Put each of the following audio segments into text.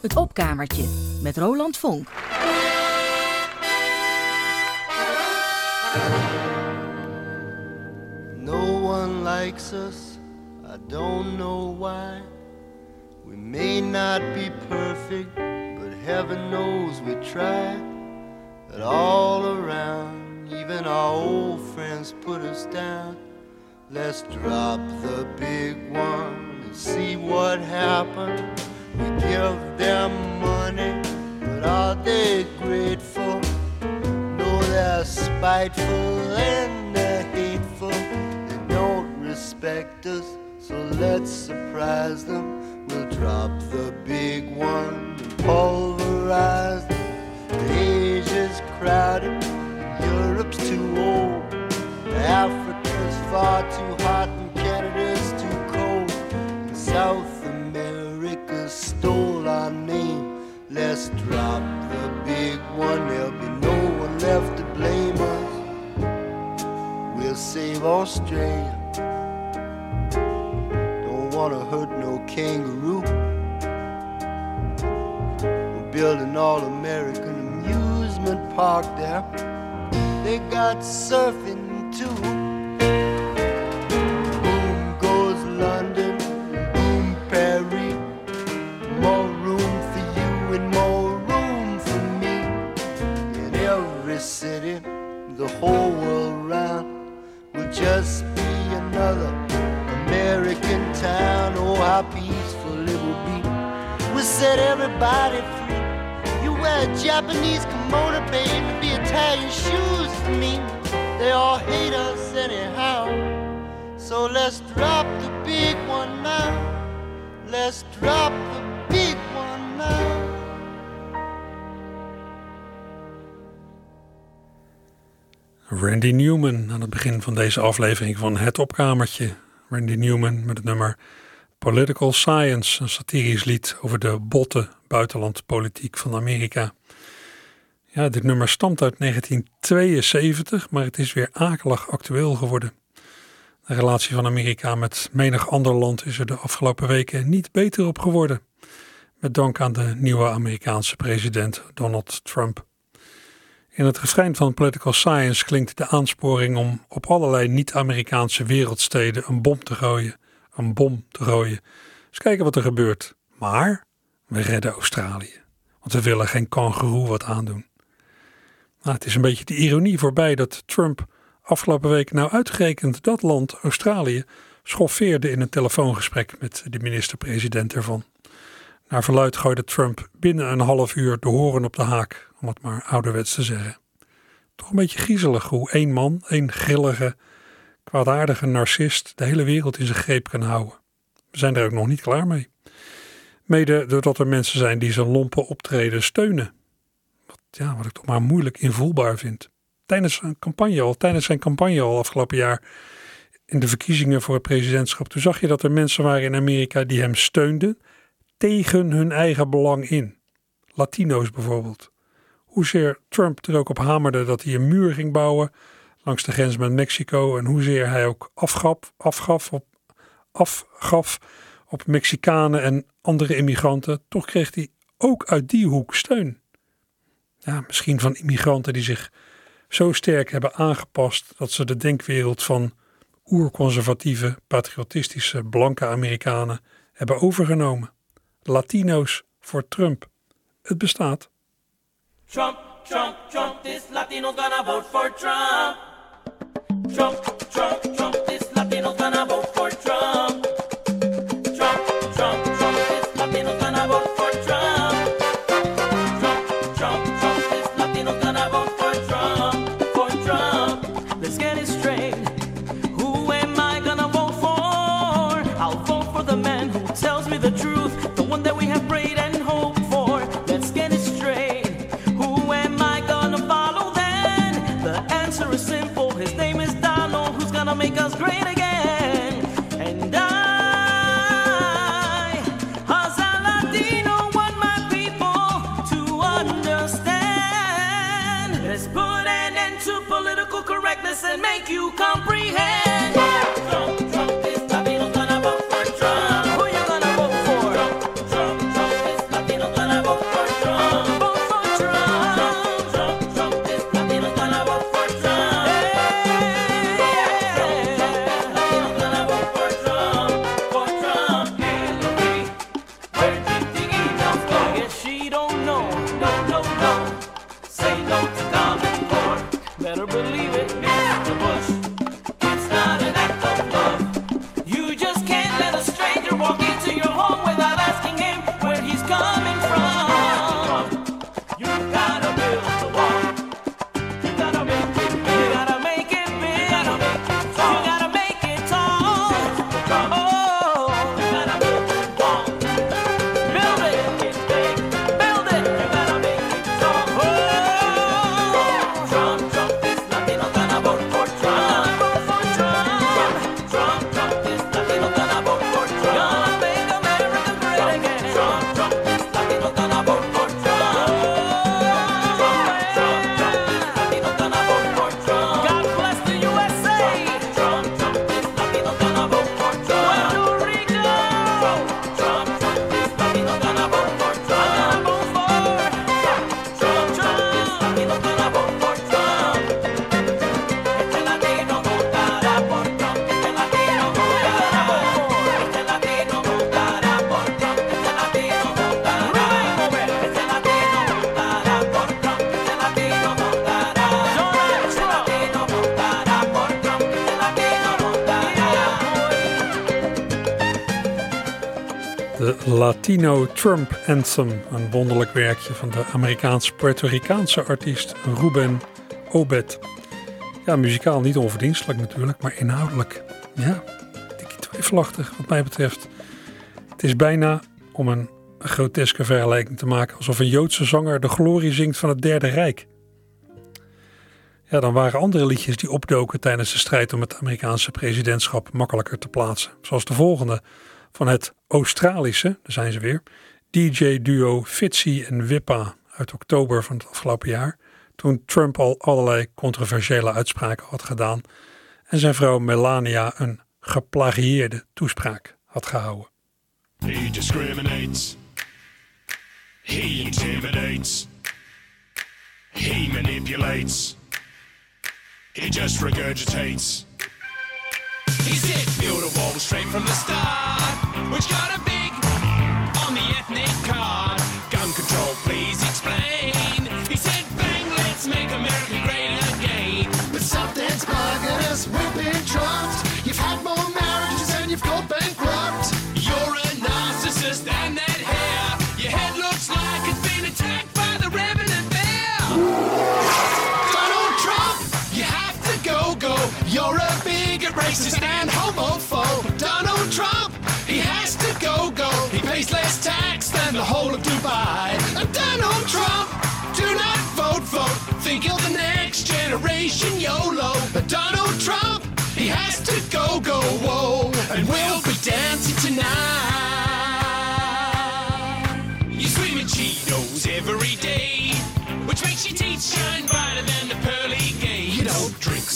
Het opkamertje met Roland Vonk. No one likes us, I don't know why. We may not be perfect, but heaven knows we try. But all around, even our old friends put us down. Let's drop the big one and see what happens. We give them money, but are they grateful? No, they're spiteful and they're hateful. They don't respect us, so let's surprise them. We'll drop the big one pulverize them. The Asia's crowded, Europe's too old. Africa's far too hot and Canada's Let's drop the big one, there'll be no one left to blame us. We'll save Australia. Don't wanna hurt no kangaroo. We're building all American amusement park there. They got surfing too. Every city, the whole world round will just be another American town. Oh, how peaceful it will be. We'll set everybody free. You wear a Japanese kimono, baby, be Italian shoes for me. They all hate us anyhow. So let's drop the big one now. Let's drop Randy Newman aan het begin van deze aflevering van Het Opkamertje. Randy Newman met het nummer Political Science, een satirisch lied over de botte buitenlandpolitiek van Amerika. Ja, dit nummer stamt uit 1972, maar het is weer akelig actueel geworden. De relatie van Amerika met menig ander land is er de afgelopen weken niet beter op geworden. Met dank aan de nieuwe Amerikaanse president Donald Trump. In het refrein van Political Science klinkt de aansporing om op allerlei niet-Amerikaanse wereldsteden een bom te gooien. Een bom te gooien. Eens kijken wat er gebeurt. Maar we redden Australië. Want we willen geen kangeroe wat aandoen. Nou, het is een beetje de ironie voorbij dat Trump afgelopen week nou uitgerekend dat land, Australië, schoffeerde in een telefoongesprek met de minister-president ervan. Naar verluid gooide Trump binnen een half uur de horen op de haak, om het maar ouderwets te zeggen. Toch een beetje griezelig hoe één man, één grillige, kwaadaardige narcist de hele wereld in zijn greep kan houden. We zijn er ook nog niet klaar mee. Mede doordat er mensen zijn die zijn lompe optreden steunen. Wat, ja, wat ik toch maar moeilijk invoelbaar vind. Tijdens zijn campagne al, tijdens zijn campagne al afgelopen jaar in de verkiezingen voor het presidentschap, toen zag je dat er mensen waren in Amerika die hem steunden tegen hun eigen belang in. Latino's bijvoorbeeld. Hoezeer Trump er ook op hamerde dat hij een muur ging bouwen langs de grens met Mexico en hoezeer hij ook afgaf, afgaf, op, afgaf op Mexicanen en andere immigranten, toch kreeg hij ook uit die hoek steun. Ja, misschien van immigranten die zich zo sterk hebben aangepast dat ze de denkwereld van oerconservatieve, patriotistische, blanke Amerikanen hebben overgenomen. Latino's voor Trump. Het bestaat. Trump, Trump, Trump, this Latino gonna vote for Trump. Trump, Trump, Trump, and make you comprehend. Latino Trump Anthem, een wonderlijk werkje van de Amerikaans-Puerto Ricaanse artiest Ruben Obed. Ja, muzikaal niet onverdienstelijk natuurlijk, maar inhoudelijk, ja, tikkie twijfelachtig wat mij betreft. Het is bijna, om een groteske vergelijking te maken, alsof een Joodse zanger de glorie zingt van het Derde Rijk. Ja, dan waren andere liedjes die opdoken tijdens de strijd om het Amerikaanse presidentschap makkelijker te plaatsen. Zoals de volgende van het Australische, daar zijn ze weer, DJ-duo Fitzy en Wippa uit oktober van het afgelopen jaar. Toen Trump al allerlei controversiële uitspraken had gedaan en zijn vrouw Melania een geplagieerde toespraak had gehouden. He discriminates. He intimidates. He manipulates. He just regurgitates. He said, build a wall straight from the start, which got a big on the ethnic card. Gun control, please explain. He said, bang, let's make America great again. But something's bugging us, we've been trumped. You've had more marriages and you've gone bankrupt. Racist, and homophobe. Donald Trump, He has to go, go. He pays less tax than the whole of Dubai. Donald Trump, Do not vote, vote. Think you're the next generation YOLO. But Donald Trump, He has to go, go, whoa. And we'll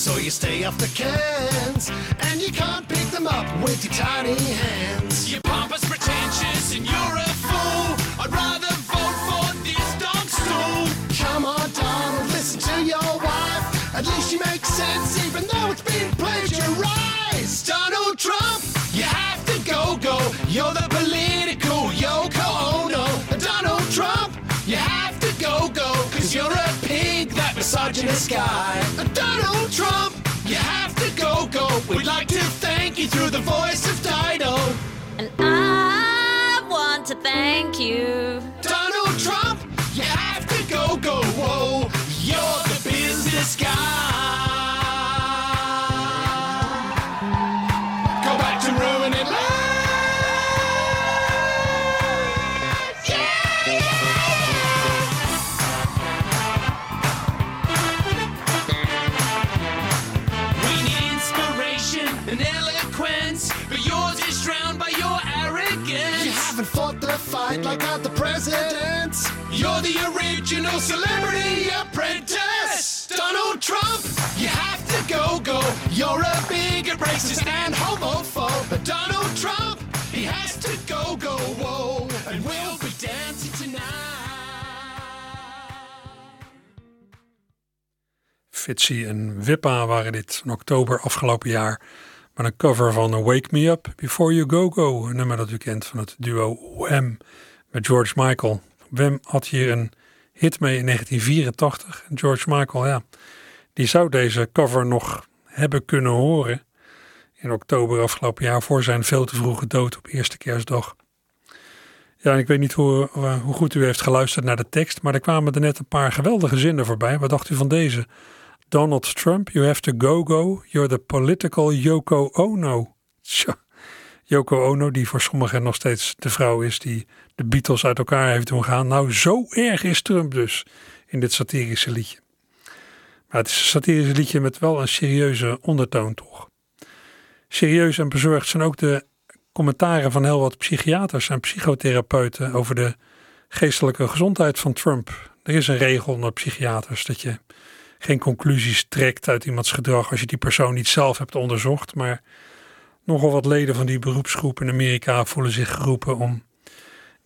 so you stay off the cans. And you can't pick them up with your tiny hands. You're pompous, pretentious, and you're a fool. I'd rather vote for this dog stool. Come on, Donald, listen to your wife. At least she makes sense, even though it's been plagiarized. Donald Trump, You have to go, go. You're the misogynist guy. Donald Trump, You have to go, go. We'd like to thank you through the voice of Dido. And I want to thank you. Haven't fought the fight like other presidents. You're the original celebrity apprentice. Donald Trump, You have to go, go. You're a bigot, racist, and homophobe. but Donald Trump, He has to go, go, whoa. And we'll be dancing tonight. Fitzy en Wippa waren dit in oktober afgelopen jaar met een cover van Wake Me Up Before You Go Go, een nummer dat u kent van het duo Wham met George Michael. Wham had hier een hit mee in 1984 en George Michael, ja, die zou deze cover nog hebben kunnen horen in oktober afgelopen jaar voor zijn veel te vroege dood op eerste kerstdag. Ja, en ik weet niet hoe, eh, hoe goed u heeft geluisterd naar de tekst, maar er kwamen er net een paar geweldige zinnen voorbij. Wat dacht u van deze? Donald Trump, you have to go go. You're the political Yoko Ono. Tja. Yoko Ono, die voor sommigen nog steeds de vrouw is die de Beatles uit elkaar heeft doen gaan. Nou, zo erg is Trump dus in dit satirische liedje. Maar het is een satirisch liedje met wel een serieuze ondertoon toch. Serieus en bezorgd zijn ook de commentaren van heel wat psychiaters en psychotherapeuten over de geestelijke gezondheid van Trump. Er is een regel onder psychiaters dat je geen conclusies trekt uit iemands gedrag als je die persoon niet zelf hebt onderzocht. Maar nogal wat leden van die beroepsgroep in Amerika voelen zich geroepen om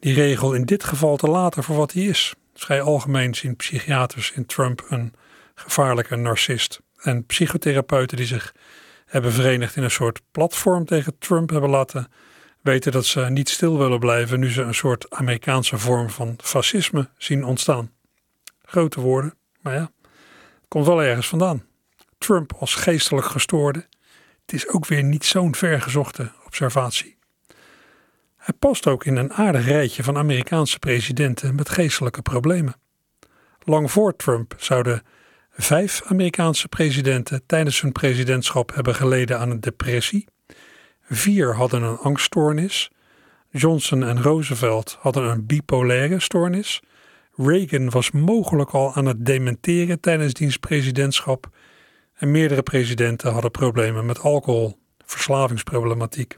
die regel in dit geval te laten voor wat hij is. Vrij algemeen zien psychiaters in Trump een gevaarlijke narcist. En psychotherapeuten die zich hebben verenigd in een soort platform tegen Trump hebben laten weten dat ze niet stil willen blijven nu ze een soort Amerikaanse vorm van fascisme zien ontstaan. Grote woorden, maar ja, komt wel ergens vandaan. Trump als geestelijk gestoorde, het is ook weer niet zo'n vergezochte observatie. Hij past ook in een aardig rijtje van Amerikaanse presidenten met geestelijke problemen. Lang voor Trump zouden vijf Amerikaanse presidenten tijdens hun presidentschap hebben geleden aan een depressie. Vier hadden een angststoornis. Johnson en Roosevelt hadden een bipolaire stoornis. Reagan was mogelijk al aan het dementeren tijdens diens presidentschap. En meerdere presidenten hadden problemen met alcohol, verslavingsproblematiek.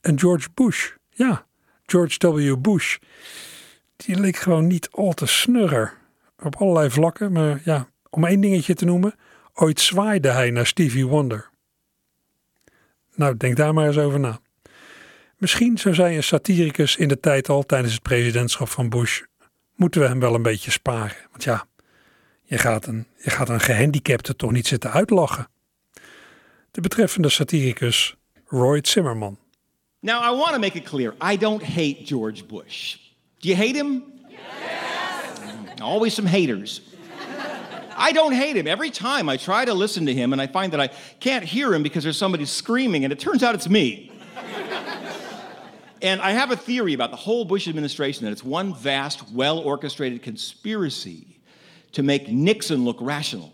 En George Bush, ja, George W. Bush, die leek gewoon niet al te snurrer. Op allerlei vlakken, maar ja, om één dingetje te noemen, ooit zwaaide hij naar Stevie Wonder. Nou, denk daar maar eens over na. Misschien, zo zei een satiricus in de tijd al tijdens het presidentschap van Bush, moeten we hem wel een beetje sparen. Want ja, je gaat een, je gaat een gehandicapte toch niet zitten uitlachen. De betreffende satiricus Roy Zimmerman. Now, I want to make it clear I don't hate George Bush. Do you hate him? Yes. Always some haters. I don't hate him. Every time I try to listen to him and I find that I can't hear him because there's somebody screaming, and it turns out it's me. And I have a theory about the whole Bush administration that it's one vast, well orchestrated conspiracy to make Nixon look rational.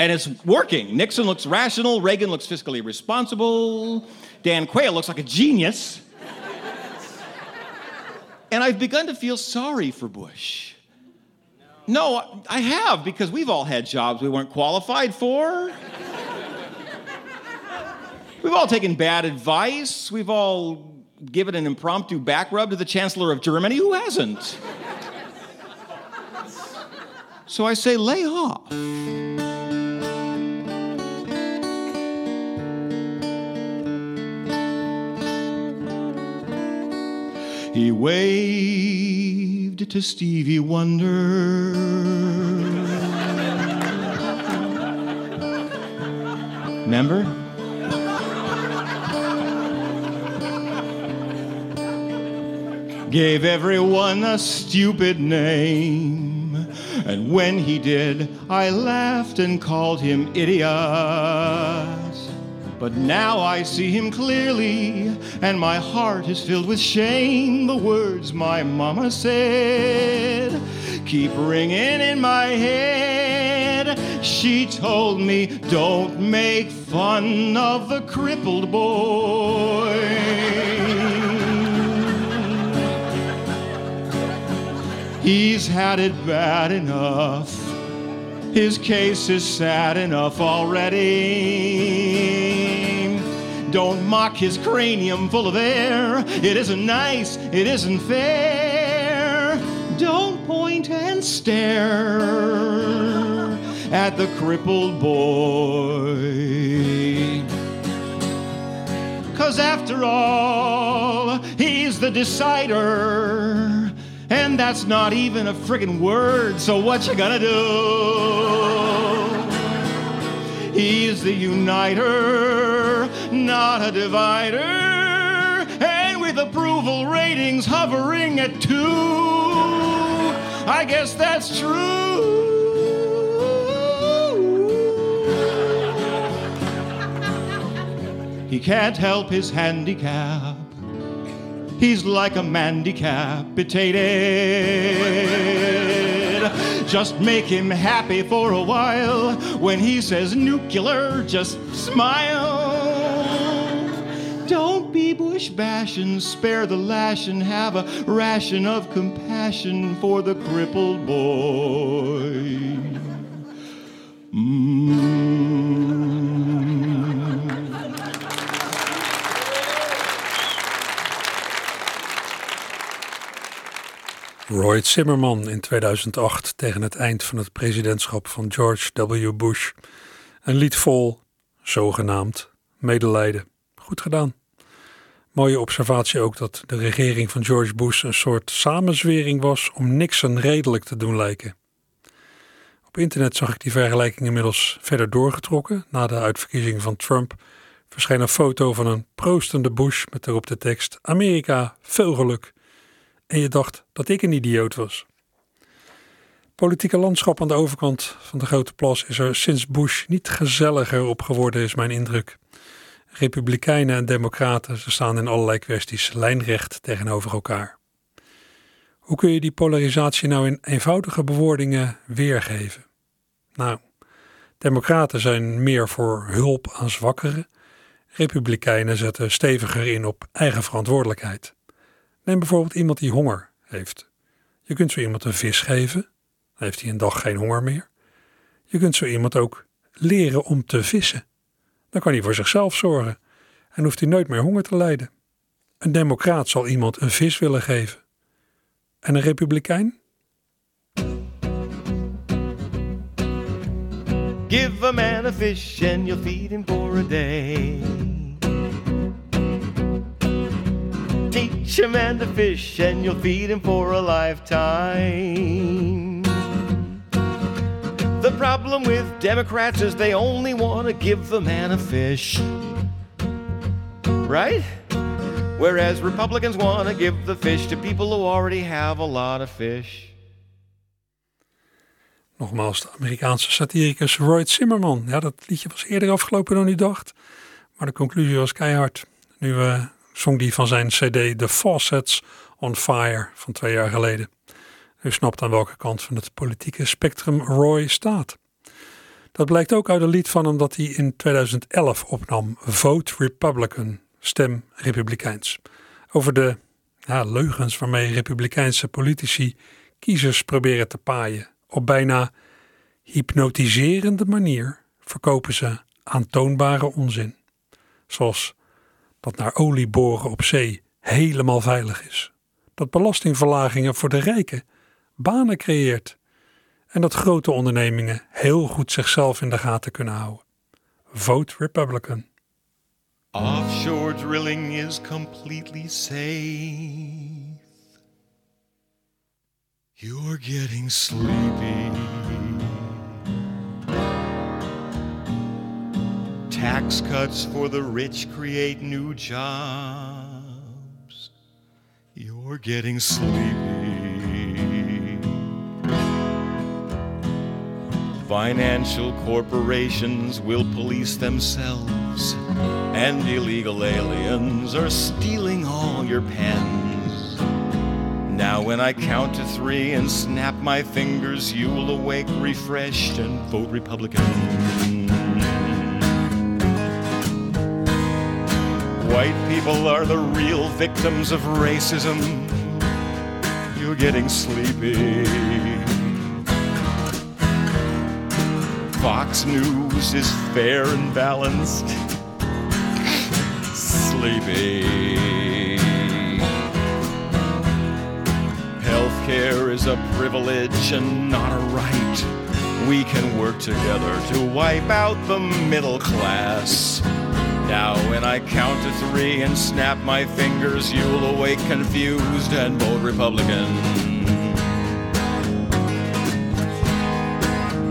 And it's working. Nixon looks rational, Reagan looks fiscally responsible, Dan Quayle looks like a genius. and I've begun to feel sorry for Bush. No, I have, because we've all had jobs we weren't qualified for. We've all taken bad advice. We've all given an impromptu back rub to the Chancellor of Germany. Who hasn't? so I say, lay off. He waved to Stevie Wonder. Remember? Gave everyone a stupid name. And when he did, I laughed and called him idiot. But now I see him clearly, and my heart is filled with shame. The words my mama said keep ringing in my head. She told me, Don't make fun of the crippled boy. He's had it bad enough. His case is sad enough already. Don't mock his cranium full of air. It isn't nice, it isn't fair. Don't point and stare at the crippled boy. Cause after all, he's the decider. And that's not even a friggin' word, so what you gonna do? He's the uniter, not a divider. And with approval ratings hovering at two, I guess that's true. He can't help his handicap. He's like a man decapitated. Just make him happy for a while. When he says nuclear, just smile. Don't be bush bashing, spare the lash and have a ration of compassion for the crippled boy. Mm. Roy Zimmerman in 2008 tegen het eind van het presidentschap van George W. Bush. Een lied vol, zogenaamd, medelijden. Goed gedaan. Mooie observatie ook dat de regering van George Bush een soort samenzwering was om Nixon redelijk te doen lijken. Op internet zag ik die vergelijking inmiddels verder doorgetrokken. Na de uitverkiezing van Trump verscheen een foto van een proostende Bush met daarop de tekst: Amerika, veel geluk en je dacht dat ik een idioot was. Politieke landschap aan de overkant van de Grote Plas is er sinds Bush niet gezelliger op geworden, is mijn indruk. Republikeinen en Democraten ze staan in allerlei kwesties lijnrecht tegenover elkaar. Hoe kun je die polarisatie nou in eenvoudige bewoordingen weergeven? Nou, Democraten zijn meer voor hulp aan zwakkeren. Republikeinen zetten steviger in op eigen verantwoordelijkheid. Neem bijvoorbeeld iemand die honger heeft. Je kunt zo iemand een vis geven, dan heeft hij een dag geen honger meer. Je kunt zo iemand ook leren om te vissen. Dan kan hij voor zichzelf zorgen en hoeft hij nooit meer honger te lijden. Een democraat zal iemand een vis willen geven. En een republikein? Give a man a fish and you'll feed him for a day. Teach a man to fish and you'll feed him for a lifetime. The problem with Democrats is they only want to give the man a fish. Right? Whereas Republicans want to give the fish to people who already have a lot of fish. Nogmaals, de Amerikaanse satiricus Roy Zimmerman. Ja, dat liedje was eerder afgelopen dan u dacht. Maar de conclusie was keihard. Nu uh, zong die van zijn cd The Faucets on Fire van twee jaar geleden. U snapt aan welke kant van het politieke spectrum Roy staat. Dat blijkt ook uit een lied van hem dat hij in 2011 opnam. Vote Republican, stem Republikeins. Over de ja, leugens waarmee Republikeinse politici kiezers proberen te paaien op bijna hypnotiserende manier verkopen ze aantoonbare onzin. Zoals dat naar olie boren op zee helemaal veilig is. Dat belastingverlagingen voor de rijken banen creëert. En dat grote ondernemingen heel goed zichzelf in de gaten kunnen houden. Vote Republican. Offshore drilling is completely safe. You're getting sleepy. Tax cuts for the rich create new jobs. You're getting sleepy. Financial corporations will police themselves, and illegal aliens are stealing all your pens. Now, when I count to three and snap my fingers, you'll awake refreshed and vote Republican. White people are the real victims of racism. You're getting sleepy. Fox News is fair and balanced. Sleepy. Healthcare is a privilege and not a right. We can work together to wipe out the middle class. Now, when I count to three and snap my fingers, you'll awake confused and vote Republican.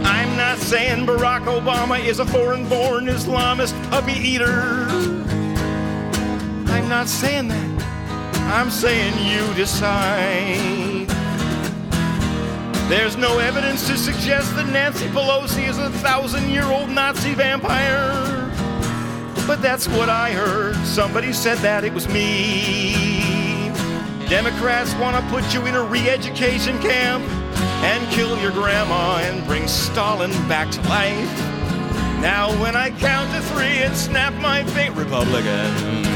I'm not saying Barack Obama is a foreign born Islamist puppy eater. I'm not saying that. I'm saying you decide. There's no evidence to suggest that Nancy Pelosi is a thousand year old Nazi vampire. But that's what I heard. Somebody said that it was me. Democrats want to put you in a re education camp and kill your grandma and bring Stalin back to life. Now, when I count to three and snap my fate, Republican.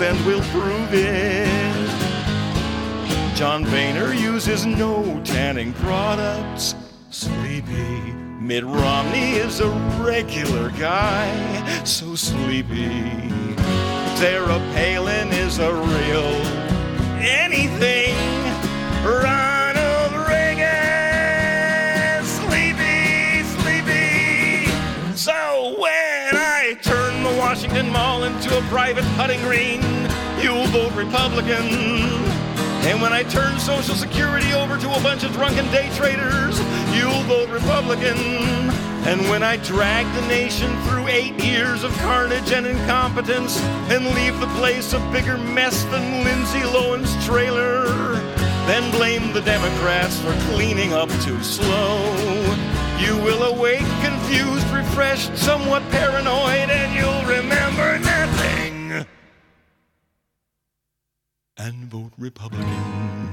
And we'll prove it. John Boehner uses no tanning products. Sleepy. Mitt Romney is a regular guy, so sleepy. Sarah Palin is a real anything. Ronald Reagan, sleepy, sleepy. So when I turn the Washington Mall private putting green, you'll vote Republican. And when I turn Social Security over to a bunch of drunken day traders, you'll vote Republican. And when I drag the nation through eight years of carnage and incompetence and leave the place a bigger mess than Lindsay Lohan's trailer, then blame the Democrats for cleaning up too slow. You will awake confused, refreshed, somewhat paranoid, and you'll remember nothing. And vote Republican.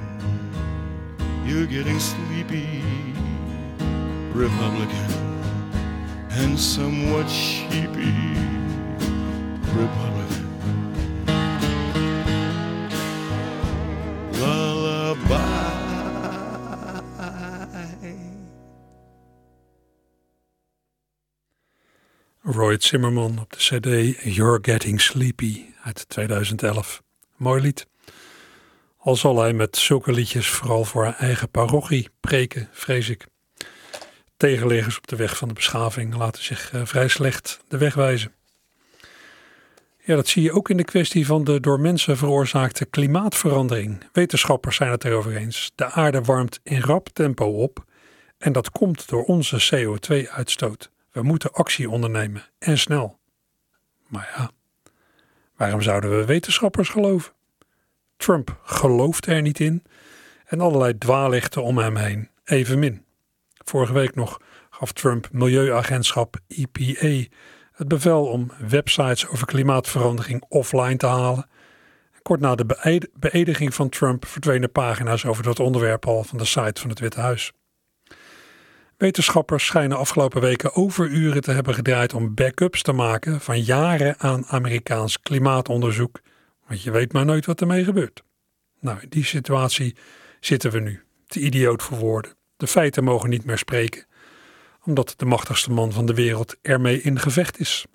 You're getting sleepy, Republican, and somewhat sheepy, Republican. Roy Zimmerman op de CD You're Getting Sleepy uit 2011. Mooi lied. Al zal hij met zulke liedjes vooral voor haar eigen parochie preken, vrees ik. Tegenleggers op de weg van de beschaving laten zich eh, vrij slecht de weg wijzen. Ja, dat zie je ook in de kwestie van de door mensen veroorzaakte klimaatverandering. Wetenschappers zijn het erover eens. De aarde warmt in rap tempo op en dat komt door onze CO2-uitstoot. We moeten actie ondernemen en snel. Maar ja, waarom zouden we wetenschappers geloven? Trump gelooft er niet in en allerlei dwaallichten om hem heen evenmin. Vorige week nog gaf Trump milieuagentschap EPA het bevel om websites over klimaatverandering offline te halen. Kort na de beëd- beëdiging van Trump verdwenen pagina's over dat onderwerp al van de site van het Witte Huis. Wetenschappers schijnen afgelopen weken overuren te hebben gedraaid om backups te maken van jaren aan Amerikaans klimaatonderzoek, want je weet maar nooit wat ermee gebeurt. Nou, in die situatie zitten we nu, te idioot voor woorden. De feiten mogen niet meer spreken, omdat de machtigste man van de wereld ermee in gevecht is.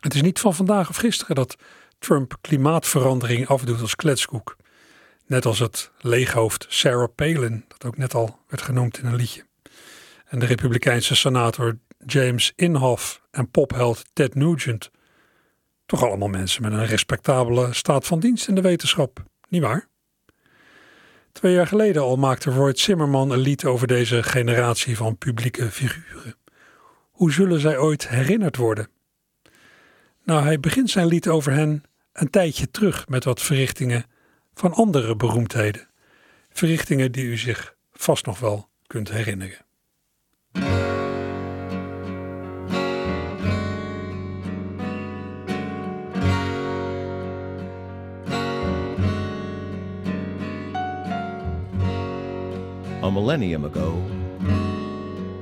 Het is niet van vandaag of gisteren dat Trump klimaatverandering afdoet als kletskoek. Net als het leeghoofd Sarah Palin, dat ook net al werd genoemd in een liedje. En de Republikeinse senator James Inhofe en popheld Ted Nugent. Toch allemaal mensen met een respectabele staat van dienst in de wetenschap, niet waar? Twee jaar geleden al maakte Roy Zimmerman een lied over deze generatie van publieke figuren. Hoe zullen zij ooit herinnerd worden? Nou, hij begint zijn lied over hen een tijdje terug met wat verrichtingen van andere beroemdheden. Verrichtingen die u zich vast nog wel kunt herinneren. Millennium ago,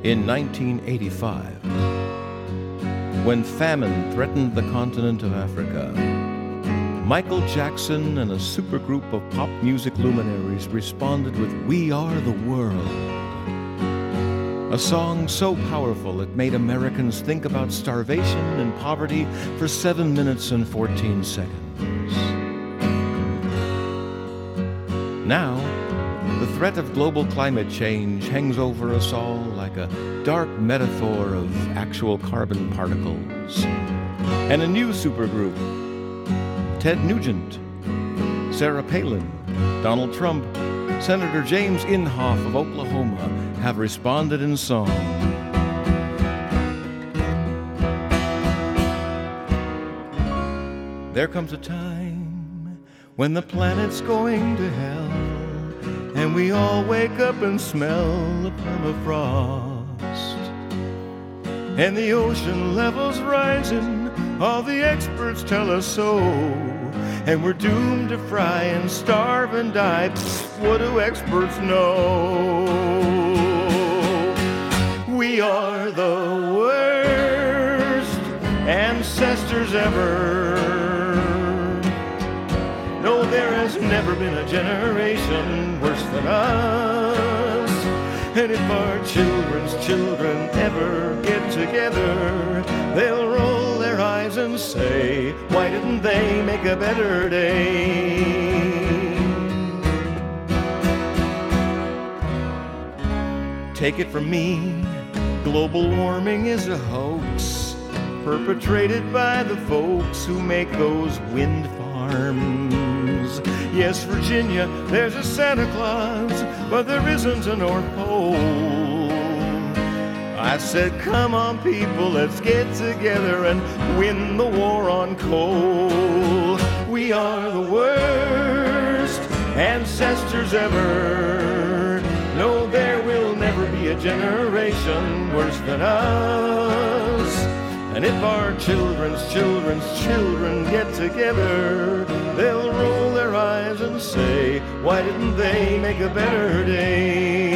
in 1985, when famine threatened the continent of Africa, Michael Jackson and a supergroup of pop music luminaries responded with We Are the World. A song so powerful it made Americans think about starvation and poverty for 7 minutes and 14 seconds. Now, threat of global climate change hangs over us all like a dark metaphor of actual carbon particles. And a new supergroup Ted Nugent, Sarah Palin, Donald Trump, Senator James Inhofe of Oklahoma have responded in song. There comes a time when the planet's going to hell and we all wake up and smell the permafrost. And the ocean level's rising, all the experts tell us so. And we're doomed to fry and starve and die. What do experts know? We are the worst ancestors ever. No, there has never been a generation than us. And if our children's children ever get together, they'll roll their eyes and say, Why didn't they make a better day? Take it from me, global warming is a hoax perpetrated by the folks who make those wind farms. Yes, Virginia, there's a Santa Claus, but there isn't a North Pole. I said, come on, people, let's get together and win the war on coal. We are the worst ancestors ever. No, there will never be a generation worse than us. And if our children's children's children get together, they'll their eyes and say, Why didn't they make a better day?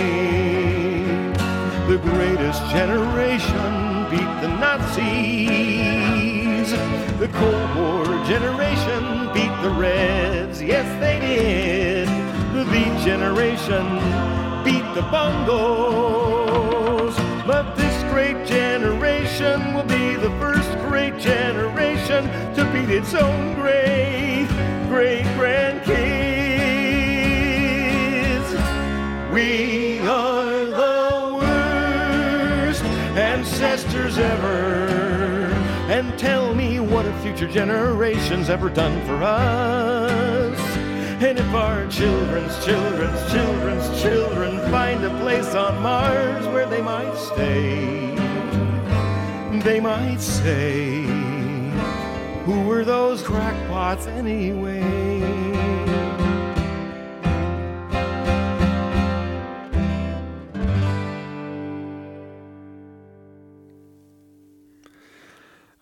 The greatest generation beat the Nazis. The Cold War generation beat the Reds. Yes, they did. The Beat generation beat the Bongos. But this great generation will be the first great generation to beat its own great, great grandkids. We are the worst ancestors ever. And tell me what have future generations ever done for us? And if our children's children's children's children find a place on Mars where they might stay, they might say, Who were those crackpots anyway?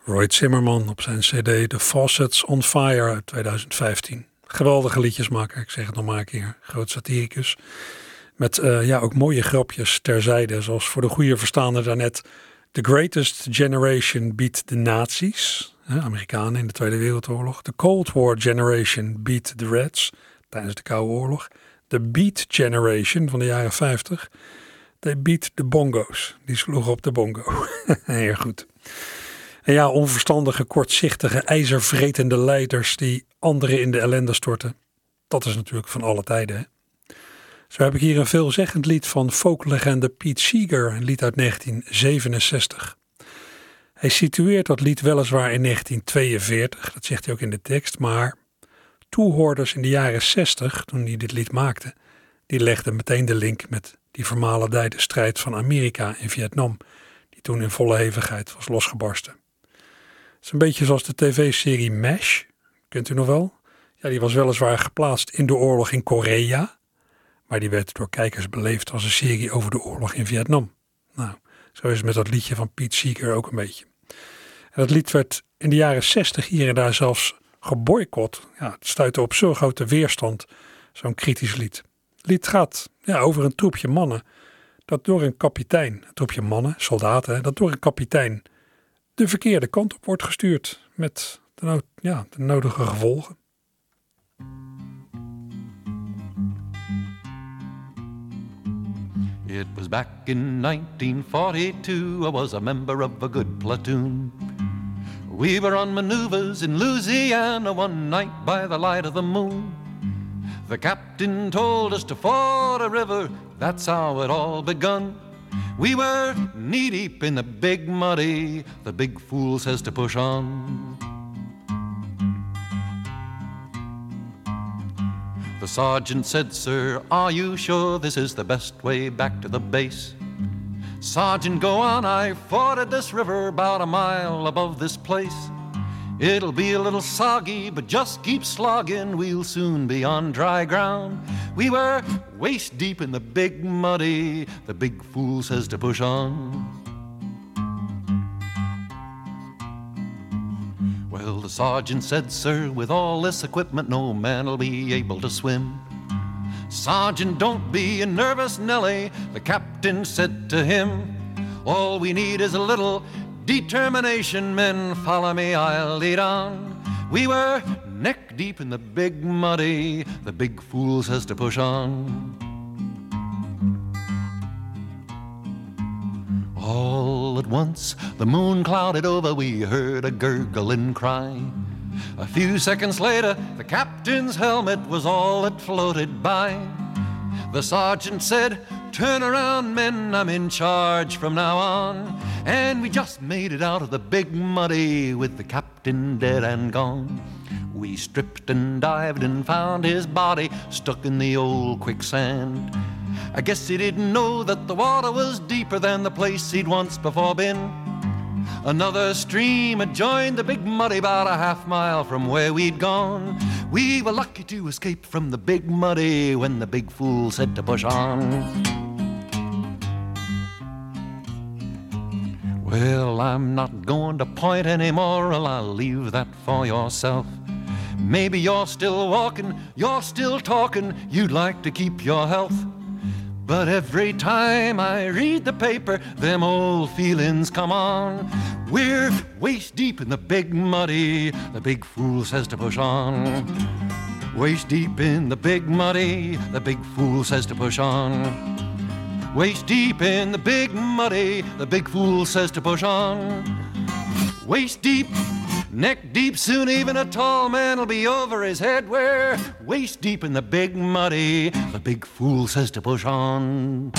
Roy Zimmerman op zijn cd The Faucets on Fire uit 2015. Geweldige liedjesmaker, ik zeg het nog maar een keer. Groot satiricus. Met uh, ja, ook mooie grapjes terzijde, zoals voor de goede verstaander daarnet. The Greatest Generation beat the Nazis, Amerikanen in de Tweede Wereldoorlog. The Cold War Generation beat the Reds tijdens de Koude Oorlog. The Beat Generation van de jaren 50. They beat the bongo's. Die sloegen op de bongo. Heel goed. En ja, onverstandige, kortzichtige, ijzervretende leiders die anderen in de ellende storten. Dat is natuurlijk van alle tijden. Hè? Zo heb ik hier een veelzeggend lied van folklegende Pete Seeger, een lied uit 1967. Hij situeert dat lied weliswaar in 1942, dat zegt hij ook in de tekst, maar toehoorders in de jaren 60, toen hij dit lied maakte, die legden meteen de link met die vermalendijde strijd van Amerika in Vietnam, die toen in volle hevigheid was losgebarsten. Het is een beetje zoals de tv-serie MASH. Kent u nog wel? Ja, die was weliswaar geplaatst in de oorlog in Korea. Maar die werd door kijkers beleefd als een serie over de oorlog in Vietnam. Nou, zo is het met dat liedje van Pete Seeger ook een beetje. Dat lied werd in de jaren 60 hier en daar zelfs geboycott. Ja, het stuitte op zo'n grote weerstand, zo'n kritisch lied. Het lied gaat ja, over een troepje mannen dat door een kapitein, een troepje mannen, soldaten, dat door een kapitein de verkeerde kant op wordt gestuurd met de, ja, de nodige gevolgen. It was back in 1942, I was a member of a good platoon. We were on maneuvers in Louisiana one night by the light of the moon. The captain told us to ford a river, that's how it all begun. We were knee deep in the big muddy, the big fool says to push on. The sergeant said, Sir, are you sure this is the best way back to the base? Sergeant, go on, I forded this river about a mile above this place. It'll be a little soggy, but just keep slogging, we'll soon be on dry ground. We were waist deep in the big muddy, the big fool says to push on. Well, the sergeant said, Sir, with all this equipment, no man'll be able to swim. Sergeant, don't be a nervous Nelly, the captain said to him. All we need is a little determination, men. Follow me, I'll lead on. We were neck deep in the big muddy, the big fool says to push on. All at once, the moon clouded over, we heard a gurgling cry. A few seconds later, the captain's helmet was all that floated by. The sergeant said, Turn around, men, I'm in charge from now on. And we just made it out of the big muddy with the captain dead and gone. We stripped and dived and found his body stuck in the old quicksand. I guess he didn't know that the water was deeper than the place he'd once before been. Another stream had joined the Big Muddy about a half mile from where we'd gone. We were lucky to escape from the Big Muddy when the big fool said to push on. Well, I'm not going to point anymore, I'll leave that for yourself. Maybe you're still walking, you're still talking, you'd like to keep your health. But every time I read the paper, them old feelings come on. We're waist deep in the big muddy, the big fool says to push on. Waist deep in the big muddy, the big fool says to push on. Waist deep in the big muddy, the big fool says to push on. Waist deep, neck deep, soon even a tall man will be over his head. We're waist deep in the big muddy, the big fool says to push on.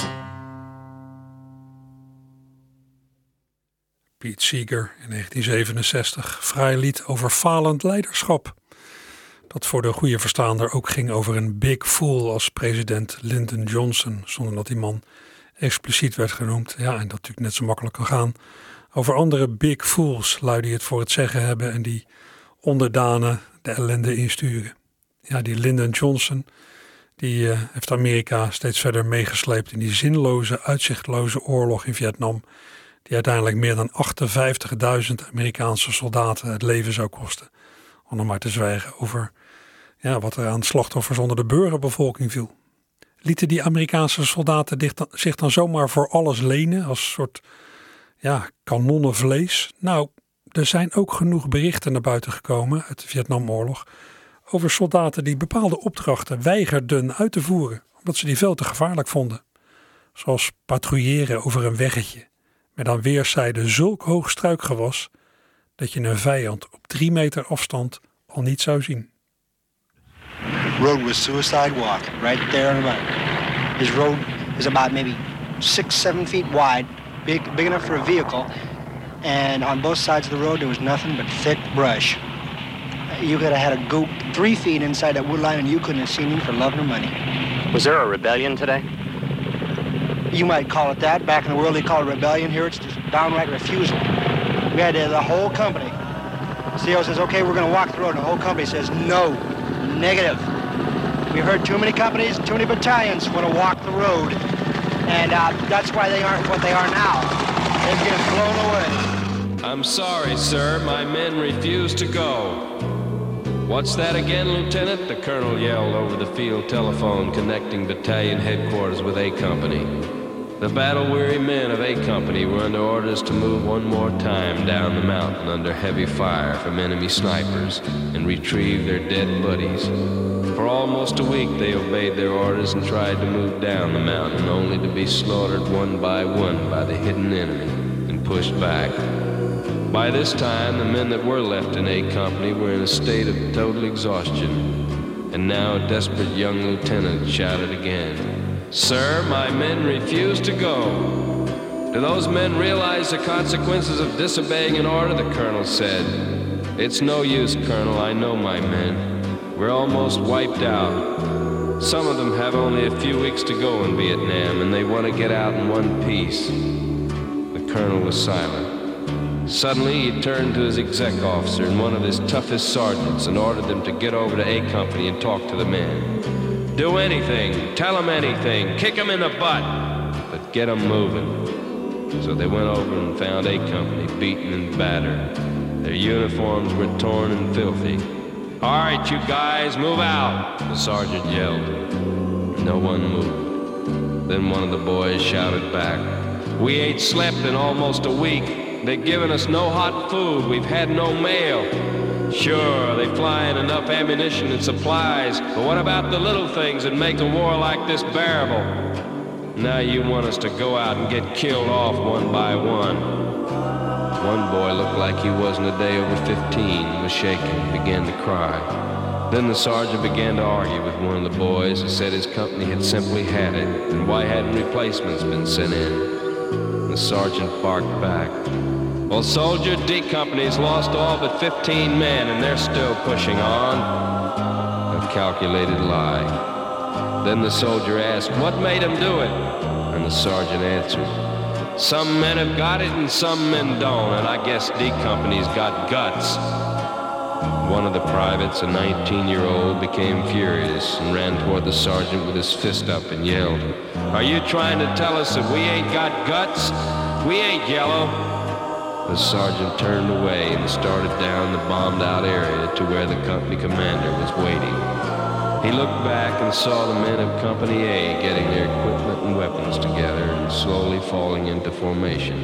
Pete Seeger in 1967. Vrij lied over falend leiderschap. Dat voor de goede verstaander ook ging over een big fool als president Lyndon Johnson. Zonder dat die man expliciet werd genoemd. Ja, en dat natuurlijk net zo makkelijk kan gaan. Over andere big fools, lui die het voor het zeggen hebben en die onderdanen de ellende insturen. Ja, die Lyndon Johnson, die uh, heeft Amerika steeds verder meegesleept in die zinloze, uitzichtloze oorlog in Vietnam die uiteindelijk meer dan 58.000 Amerikaanse soldaten het leven zou kosten. Om nog maar te zwijgen over ja, wat er aan slachtoffers onder de burgerbevolking viel. Lieten die Amerikaanse soldaten zich dan zomaar voor alles lenen als soort ja, kanonnenvlees? Nou, er zijn ook genoeg berichten naar buiten gekomen uit de Vietnamoorlog over soldaten die bepaalde opdrachten weigerden uit te voeren omdat ze die veel te gevaarlijk vonden. Zoals patrouilleren over een weggetje met aan weerszijden zulk hoog struikgewas dat je een vijand op drie meter afstand al niet zou zien. Road was suicide walk, right there on the right. His road is about maybe six, seven feet wide, big, big enough for a vehicle, and on both sides of the road there was nothing but thick brush. You could have had a goop three feet inside that wood line and you couldn't have seen him for love nor money. Was there a rebellion today? You might call it that. Back in the world, they call it rebellion. Here, it's just downright refusal. We had the whole company. CEO says, okay, we're going to walk the road. And the whole company says, no, negative. We heard too many companies, too many battalions want to walk the road. And uh, that's why they aren't what they are now. They've been blown away. I'm sorry, sir. My men refuse to go. What's that again, Lieutenant? The colonel yelled over the field telephone connecting battalion headquarters with A Company. The battle weary men of A Company were under orders to move one more time down the mountain under heavy fire from enemy snipers and retrieve their dead buddies. For almost a week they obeyed their orders and tried to move down the mountain, only to be slaughtered one by one by the hidden enemy and pushed back. By this time, the men that were left in A Company were in a state of total exhaustion, and now a desperate young lieutenant shouted again. Sir, my men refuse to go. Do those men realize the consequences of disobeying an order? The colonel said. It's no use, Colonel. I know my men. We're almost wiped out. Some of them have only a few weeks to go in Vietnam, and they want to get out in one piece. The colonel was silent. Suddenly, he turned to his exec officer and one of his toughest sergeants and ordered them to get over to A Company and talk to the men. Do anything, tell them anything, kick them in the butt, but get them moving. So they went over and found A Company beaten and battered. Their uniforms were torn and filthy. All right, you guys, move out, the sergeant yelled. No one moved. Then one of the boys shouted back, We ain't slept in almost a week. They've given us no hot food. We've had no mail. Sure, they fly in enough ammunition and supplies, but what about the little things that make a war like this bearable? Now you want us to go out and get killed off one by one. One boy looked like he wasn't a day over 15, was shaking, began to cry. Then the sergeant began to argue with one of the boys and said his company had simply had it, and why hadn't replacements been sent in? The sergeant barked back. Well, Soldier D Company's lost all but 15 men, and they're still pushing on. A calculated lie. Then the soldier asked, What made him do it? And the sergeant answered, Some men have got it and some men don't, and I guess D Company's got guts. One of the privates, a 19 year old, became furious and ran toward the sergeant with his fist up and yelled, Are you trying to tell us that we ain't got guts? We ain't yellow. The sergeant turned away and started down the bombed out area to where the company commander was waiting. He looked back and saw the men of Company A getting their equipment and weapons together and slowly falling into formation.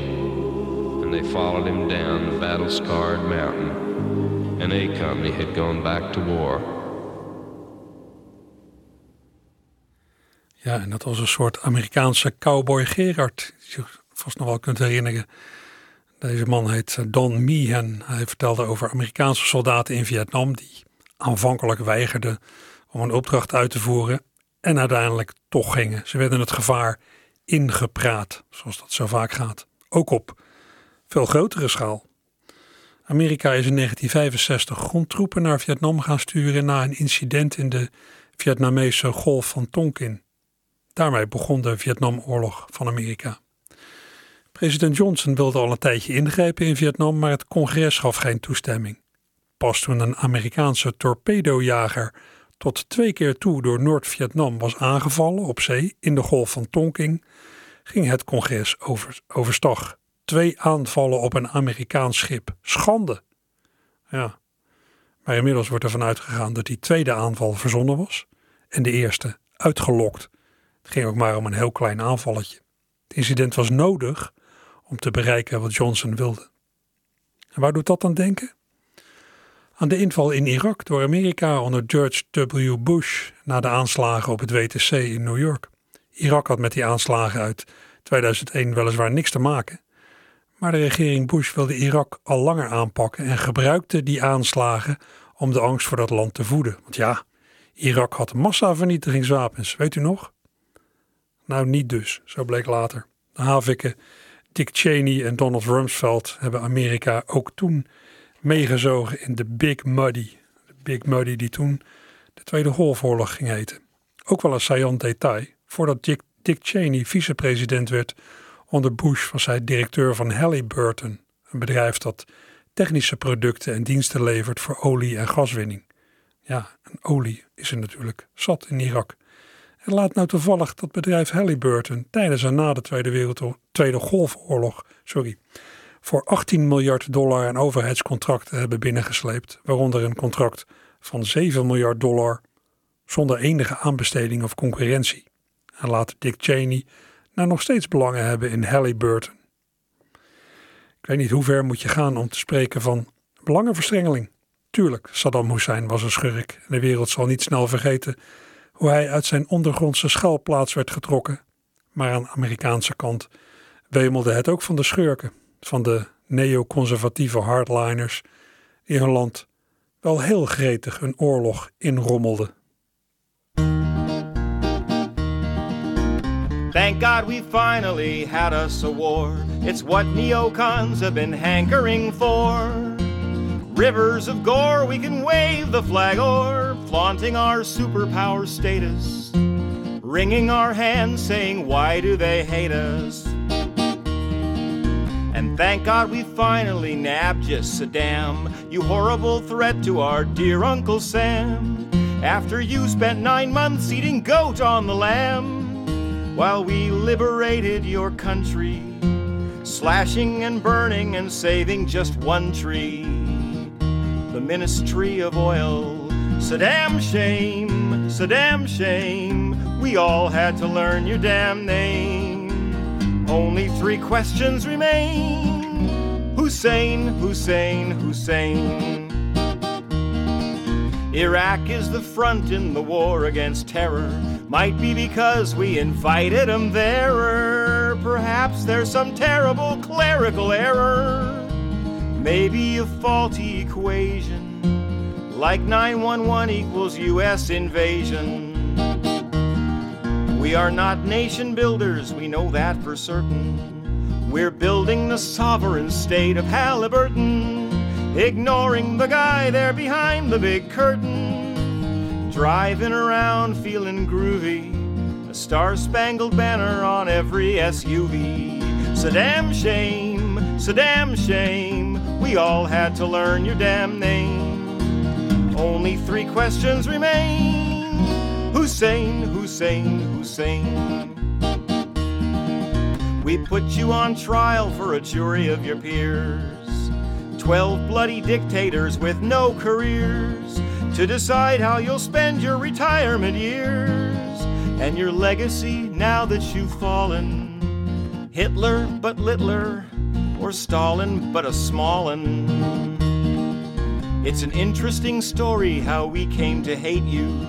And they followed him down the battle scarred mountain. And A Company had gone back to war. Ja, en dat was een soort Amerikaanse cowboy Gerard. Die je vast nog wel kunt herinneren. Deze man heet Don Meehan. Hij vertelde over Amerikaanse soldaten in Vietnam die aanvankelijk weigerden om een opdracht uit te voeren en uiteindelijk toch gingen. Ze werden het gevaar ingepraat, zoals dat zo vaak gaat. Ook op veel grotere schaal. Amerika is in 1965 grondtroepen naar Vietnam gaan sturen na een incident in de Vietnamese Golf van Tonkin. Daarmee begon de Vietnamoorlog van Amerika. President Johnson wilde al een tijdje ingrijpen in Vietnam, maar het congres gaf geen toestemming. Pas toen een Amerikaanse torpedojager tot twee keer toe door Noord-Vietnam was aangevallen op zee in de Golf van Tonkin, ging het congres over, overstag. Twee aanvallen op een Amerikaans schip. Schande. Ja. Maar inmiddels wordt ervan uitgegaan dat die tweede aanval verzonnen was en de eerste uitgelokt. Het ging ook maar om een heel klein aanvalletje. Het incident was nodig om te bereiken wat Johnson wilde. En waar doet dat dan denken? Aan de inval in Irak door Amerika onder George W. Bush na de aanslagen op het WTC in New York. Irak had met die aanslagen uit 2001 weliswaar niks te maken, maar de regering Bush wilde Irak al langer aanpakken en gebruikte die aanslagen om de angst voor dat land te voeden. Want ja, Irak had massavernietigingswapens, weet u nog? Nou, niet dus, zo bleek later. De havikken Dick Cheney en Donald Rumsfeld hebben Amerika ook toen meegezogen in de Big Muddy. De Big Muddy die toen de Tweede Golfoorlog ging heten. Ook wel een saillant detail. Voordat Dick, Cheney vicepresident werd onder Bush was hij directeur van Halliburton. Een bedrijf dat technische producten en diensten levert voor olie- en gaswinning. Ja, en olie is er natuurlijk zat in Irak. En laat nou toevallig dat bedrijf Halliburton tijdens en na de Tweede, Wereldoorlog, Tweede Golfoorlog sorry, voor 18 miljard dollar aan overheidscontracten hebben binnengesleept, waaronder een contract van 7 miljard dollar zonder enige aanbesteding of concurrentie. En later Dick Cheney nou nog steeds belangen hebben in Halliburton. Ik weet niet hoe ver moet je gaan om te spreken van belangenverstrengeling. Tuurlijk, Saddam Hussein was een schurk en de wereld zal niet snel vergeten hoe hij uit zijn ondergrondse schuilplaats werd getrokken. Maar aan de Amerikaanse kant wemelde het ook van de schurken, van de neoconservatieve hardliners die hun land wel heel gretig een oorlog inrommelden. Thank God we finally had us a war. It's what neocons have been hankering for. Rivers of gore we can wave the flag o'er, flaunting our superpower status, wringing our hands saying, Why do they hate us? And thank God we finally nabbed you, Saddam, you horrible threat to our dear Uncle Sam. After you spent nine months eating goat on the lamb, while we liberated your country, slashing and burning and saving just one tree the Ministry of Oil. Saddam shame, Saddam shame, we all had to learn your damn name. Only three questions remain Hussein, Hussein, Hussein. Iraq is the front in the war against terror. Might be because we invited them there. Perhaps there's some terrible clerical error. Maybe a faulty equation, like 911 equals US invasion. We are not nation builders, we know that for certain. We're building the sovereign state of Halliburton, ignoring the guy there behind the big curtain. driving around feeling groovy. A star spangled banner on every SUV. So damn shame, so damn shame, we all had to learn your damn name. Only three questions remain Hussein, Hussein, Hussein. We put you on trial for a jury of your peers. Twelve bloody dictators with no careers to decide how you'll spend your retirement years and your legacy now that you've fallen. Hitler, but littler, or Stalin, but a small smallin'. It's an interesting story how we came to hate you.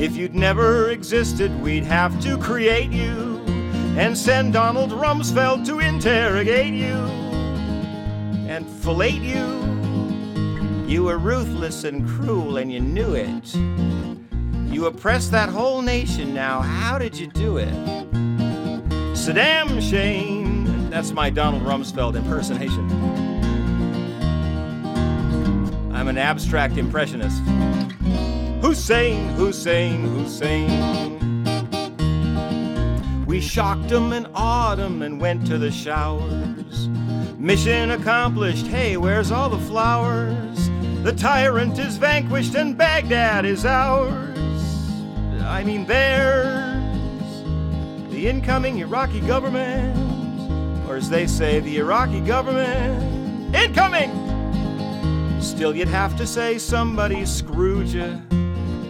If you'd never existed, we'd have to create you and send Donald Rumsfeld to interrogate you and fillet you. You were ruthless and cruel, and you knew it. You oppressed that whole nation. Now, how did you do it? Saddam Shane. That's my Donald Rumsfeld impersonation. An abstract impressionist. Hussein, Hussein, Hussein. We shocked and awed 'em and went to the showers. Mission accomplished. Hey, where's all the flowers? The tyrant is vanquished and Baghdad is ours. I mean, theirs. the incoming Iraqi government, or as they say, the Iraqi government incoming. Still, you'd have to say somebody screwed you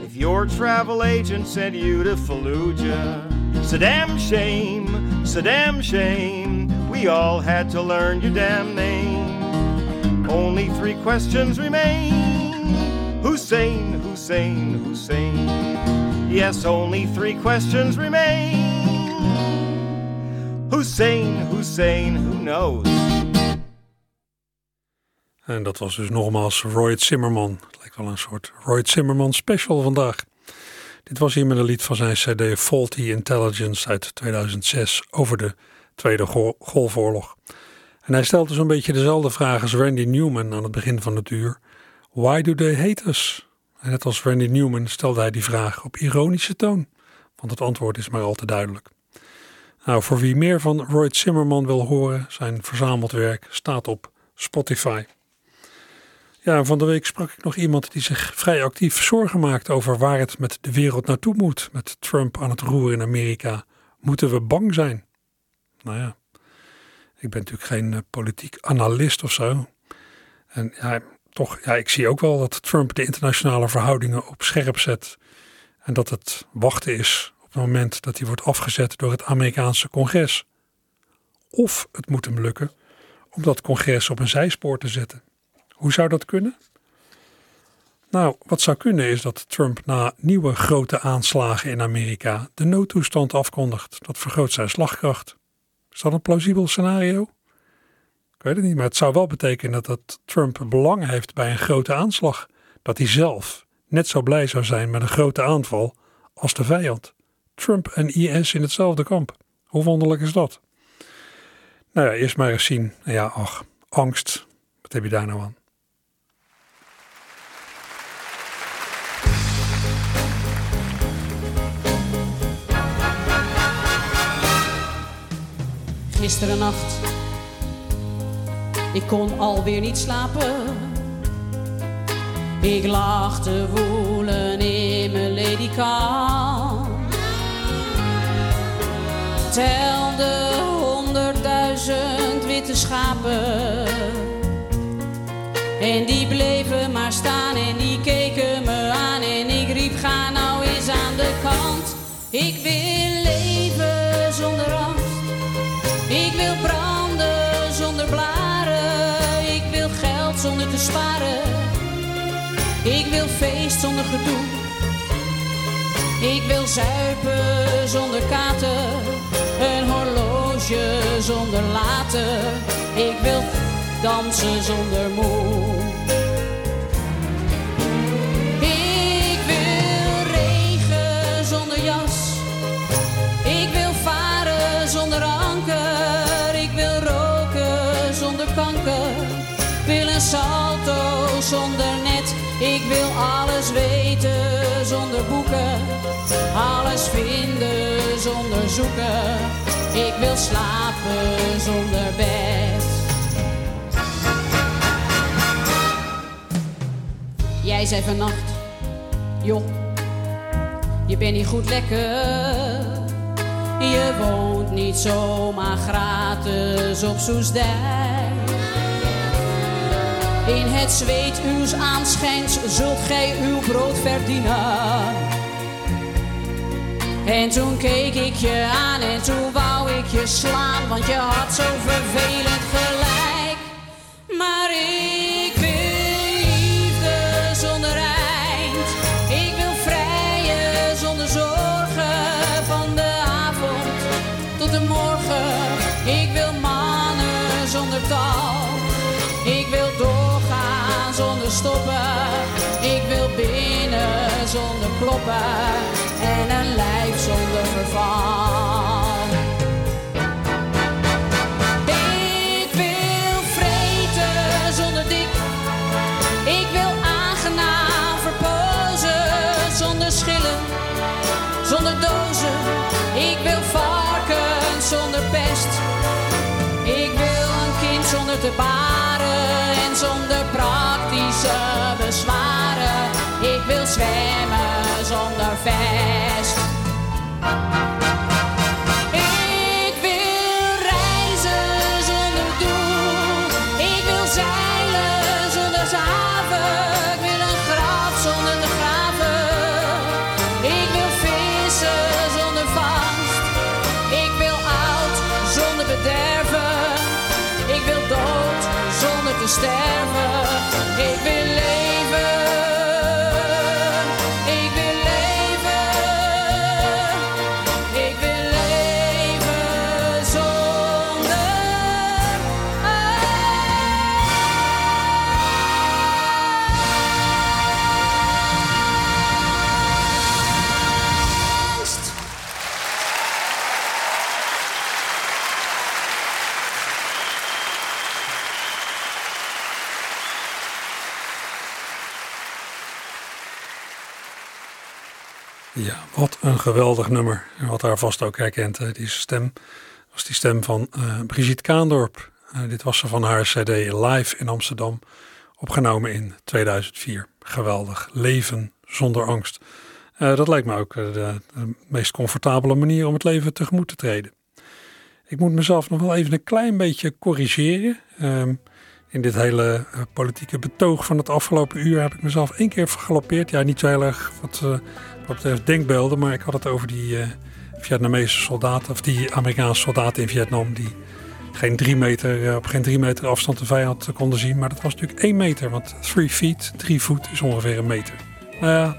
if your travel agent sent you to Fallujah. So damn shame, so damn shame. We all had to learn your damn name. Only three questions remain Hussein, Hussein, Hussein. Yes, only three questions remain Hussein, Hussein, who knows? En dat was dus nogmaals Roy Zimmerman. Het lijkt wel een soort Roy Zimmerman special vandaag. Dit was hier met een lied van zijn CD Faulty Intelligence uit 2006 over de Tweede Golfoorlog. En hij stelde zo'n beetje dezelfde vraag als Randy Newman aan het begin van het uur. Why do they hate us? En net als Randy Newman stelde hij die vraag op ironische toon, want het antwoord is maar al te duidelijk. Nou, voor wie meer van Roy Zimmerman wil horen, zijn verzameld werk staat op Spotify. Ja, van de week sprak ik nog iemand die zich vrij actief zorgen maakt over waar het met de wereld naartoe moet. Met Trump aan het roer in Amerika. Moeten we bang zijn? Nou ja, ik ben natuurlijk geen uh, politiek analist of zo. En ja, toch, ja, ik zie ook wel dat Trump de internationale verhoudingen op scherp zet. En dat het wachten is op het moment dat hij wordt afgezet door het Amerikaanse congres. Of het moet hem lukken om dat congres op een zijspoor te zetten. Hoe zou dat kunnen? Nou, wat zou kunnen is dat Trump na nieuwe grote aanslagen in Amerika de noodtoestand afkondigt. Dat vergroot zijn slagkracht. Is dat een plausibel scenario? Ik weet het niet, maar het zou wel betekenen dat, dat Trump belang heeft bij een grote aanslag. Dat hij zelf net zo blij zou zijn met een grote aanval als de vijand. Trump en IS in hetzelfde kamp. Hoe wonderlijk is dat? Nou ja, eerst maar eens zien. Ja, ach, angst. Wat heb je daar nou aan? Gisteren nacht, ik kon alweer niet slapen. Ik lag te woelen in mijn ledikant. Telde honderdduizend witte schapen. En die bleven maar staan en die keken me aan. En ik riep, ga nou eens aan de kant. Ik wil Ik wil feest zonder gedoe. Ik wil zuipen zonder katen. Een horloge zonder laten. Ik wil dansen zonder moe. Zonder net. Ik wil alles weten zonder boeken, alles vinden zonder zoeken. Ik wil slapen zonder bed. Jij zei vannacht, joh, je bent niet goed lekker. Je woont niet zomaar gratis op Soesdijk. In het zweet uws aanschijns zult gij uw brood verdienen. En toen keek ik je aan en toen wou ik je slaan, want je had zo vervelend gelijk. Ik wil binnen zonder kloppen. En een lijf zonder verval. Ik wil vreten zonder dik. Ik wil aangenaam verpozen zonder schillen, zonder dozen. Ik wil varkens zonder pest. Ik wil een kind zonder te baren en zonder praktische bezwaren. Ik wil zwemmen zonder vest. Ik wil reizen zonder doel. Ik wil zeilen zonder haven. Ik wil een graf zonder te graven. Ik wil vissen zonder vangst. Ik wil oud zonder bederven. Ik wil dood zonder te sterven. Een geweldig nummer. Wat daar vast ook herkent, hè, die stem, was die stem van eh, Brigitte Kaandorp. Eh, dit was ze van haar cd live in Amsterdam, opgenomen in 2004. Geweldig, leven zonder angst. Eh, dat lijkt me ook eh, de, meest comfortabele manier om het leven tegemoet te treden. Ik moet mezelf nog wel even een klein beetje corrigeren. Ehm, in dit hele eh, politieke betoog van het afgelopen uur heb ik mezelf één keer vergalopeerd. Ja, niet zo heel erg wat, eh, wat betreft denkbeelden, maar ik had het over die eh, Vietnamese soldaten, of die Amerikaanse soldaten in Vietnam, die geen drie meter, eh, op geen drie meter afstand de vijand konden zien. Maar dat was natuurlijk één meter, want three feet, drie voet is ongeveer een meter. Nou ja,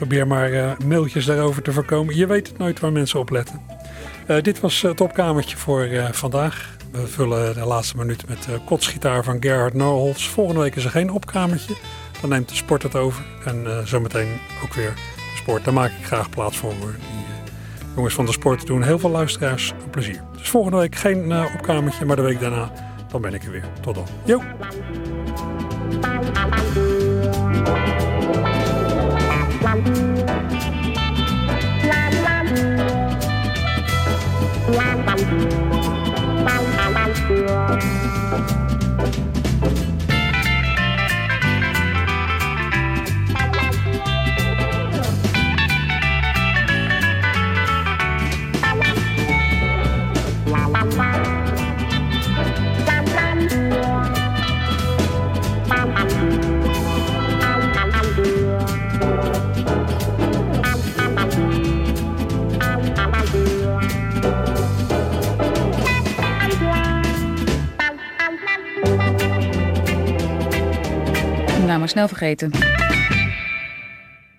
probeer maar eh, mailtjes daarover te voorkomen. Je weet het nooit waar mensen op letten. Eh, dit was het opkamertje voor eh, vandaag. We vullen de laatste minuut met de kotsgitaar van Gerhard Norholz. Volgende week is er geen opkamertje. Dan neemt de sport het over. En eh, zometeen ook weer sport. Daar maak ik graag plaats voor. Die eh, jongens van de sport doen heel veel luisteraars een plezier. Dus volgende week geen eh, opkamertje, maar de week daarna dan ben ik er weer. Tot dan. Yo! Nou, maar snel vergeten.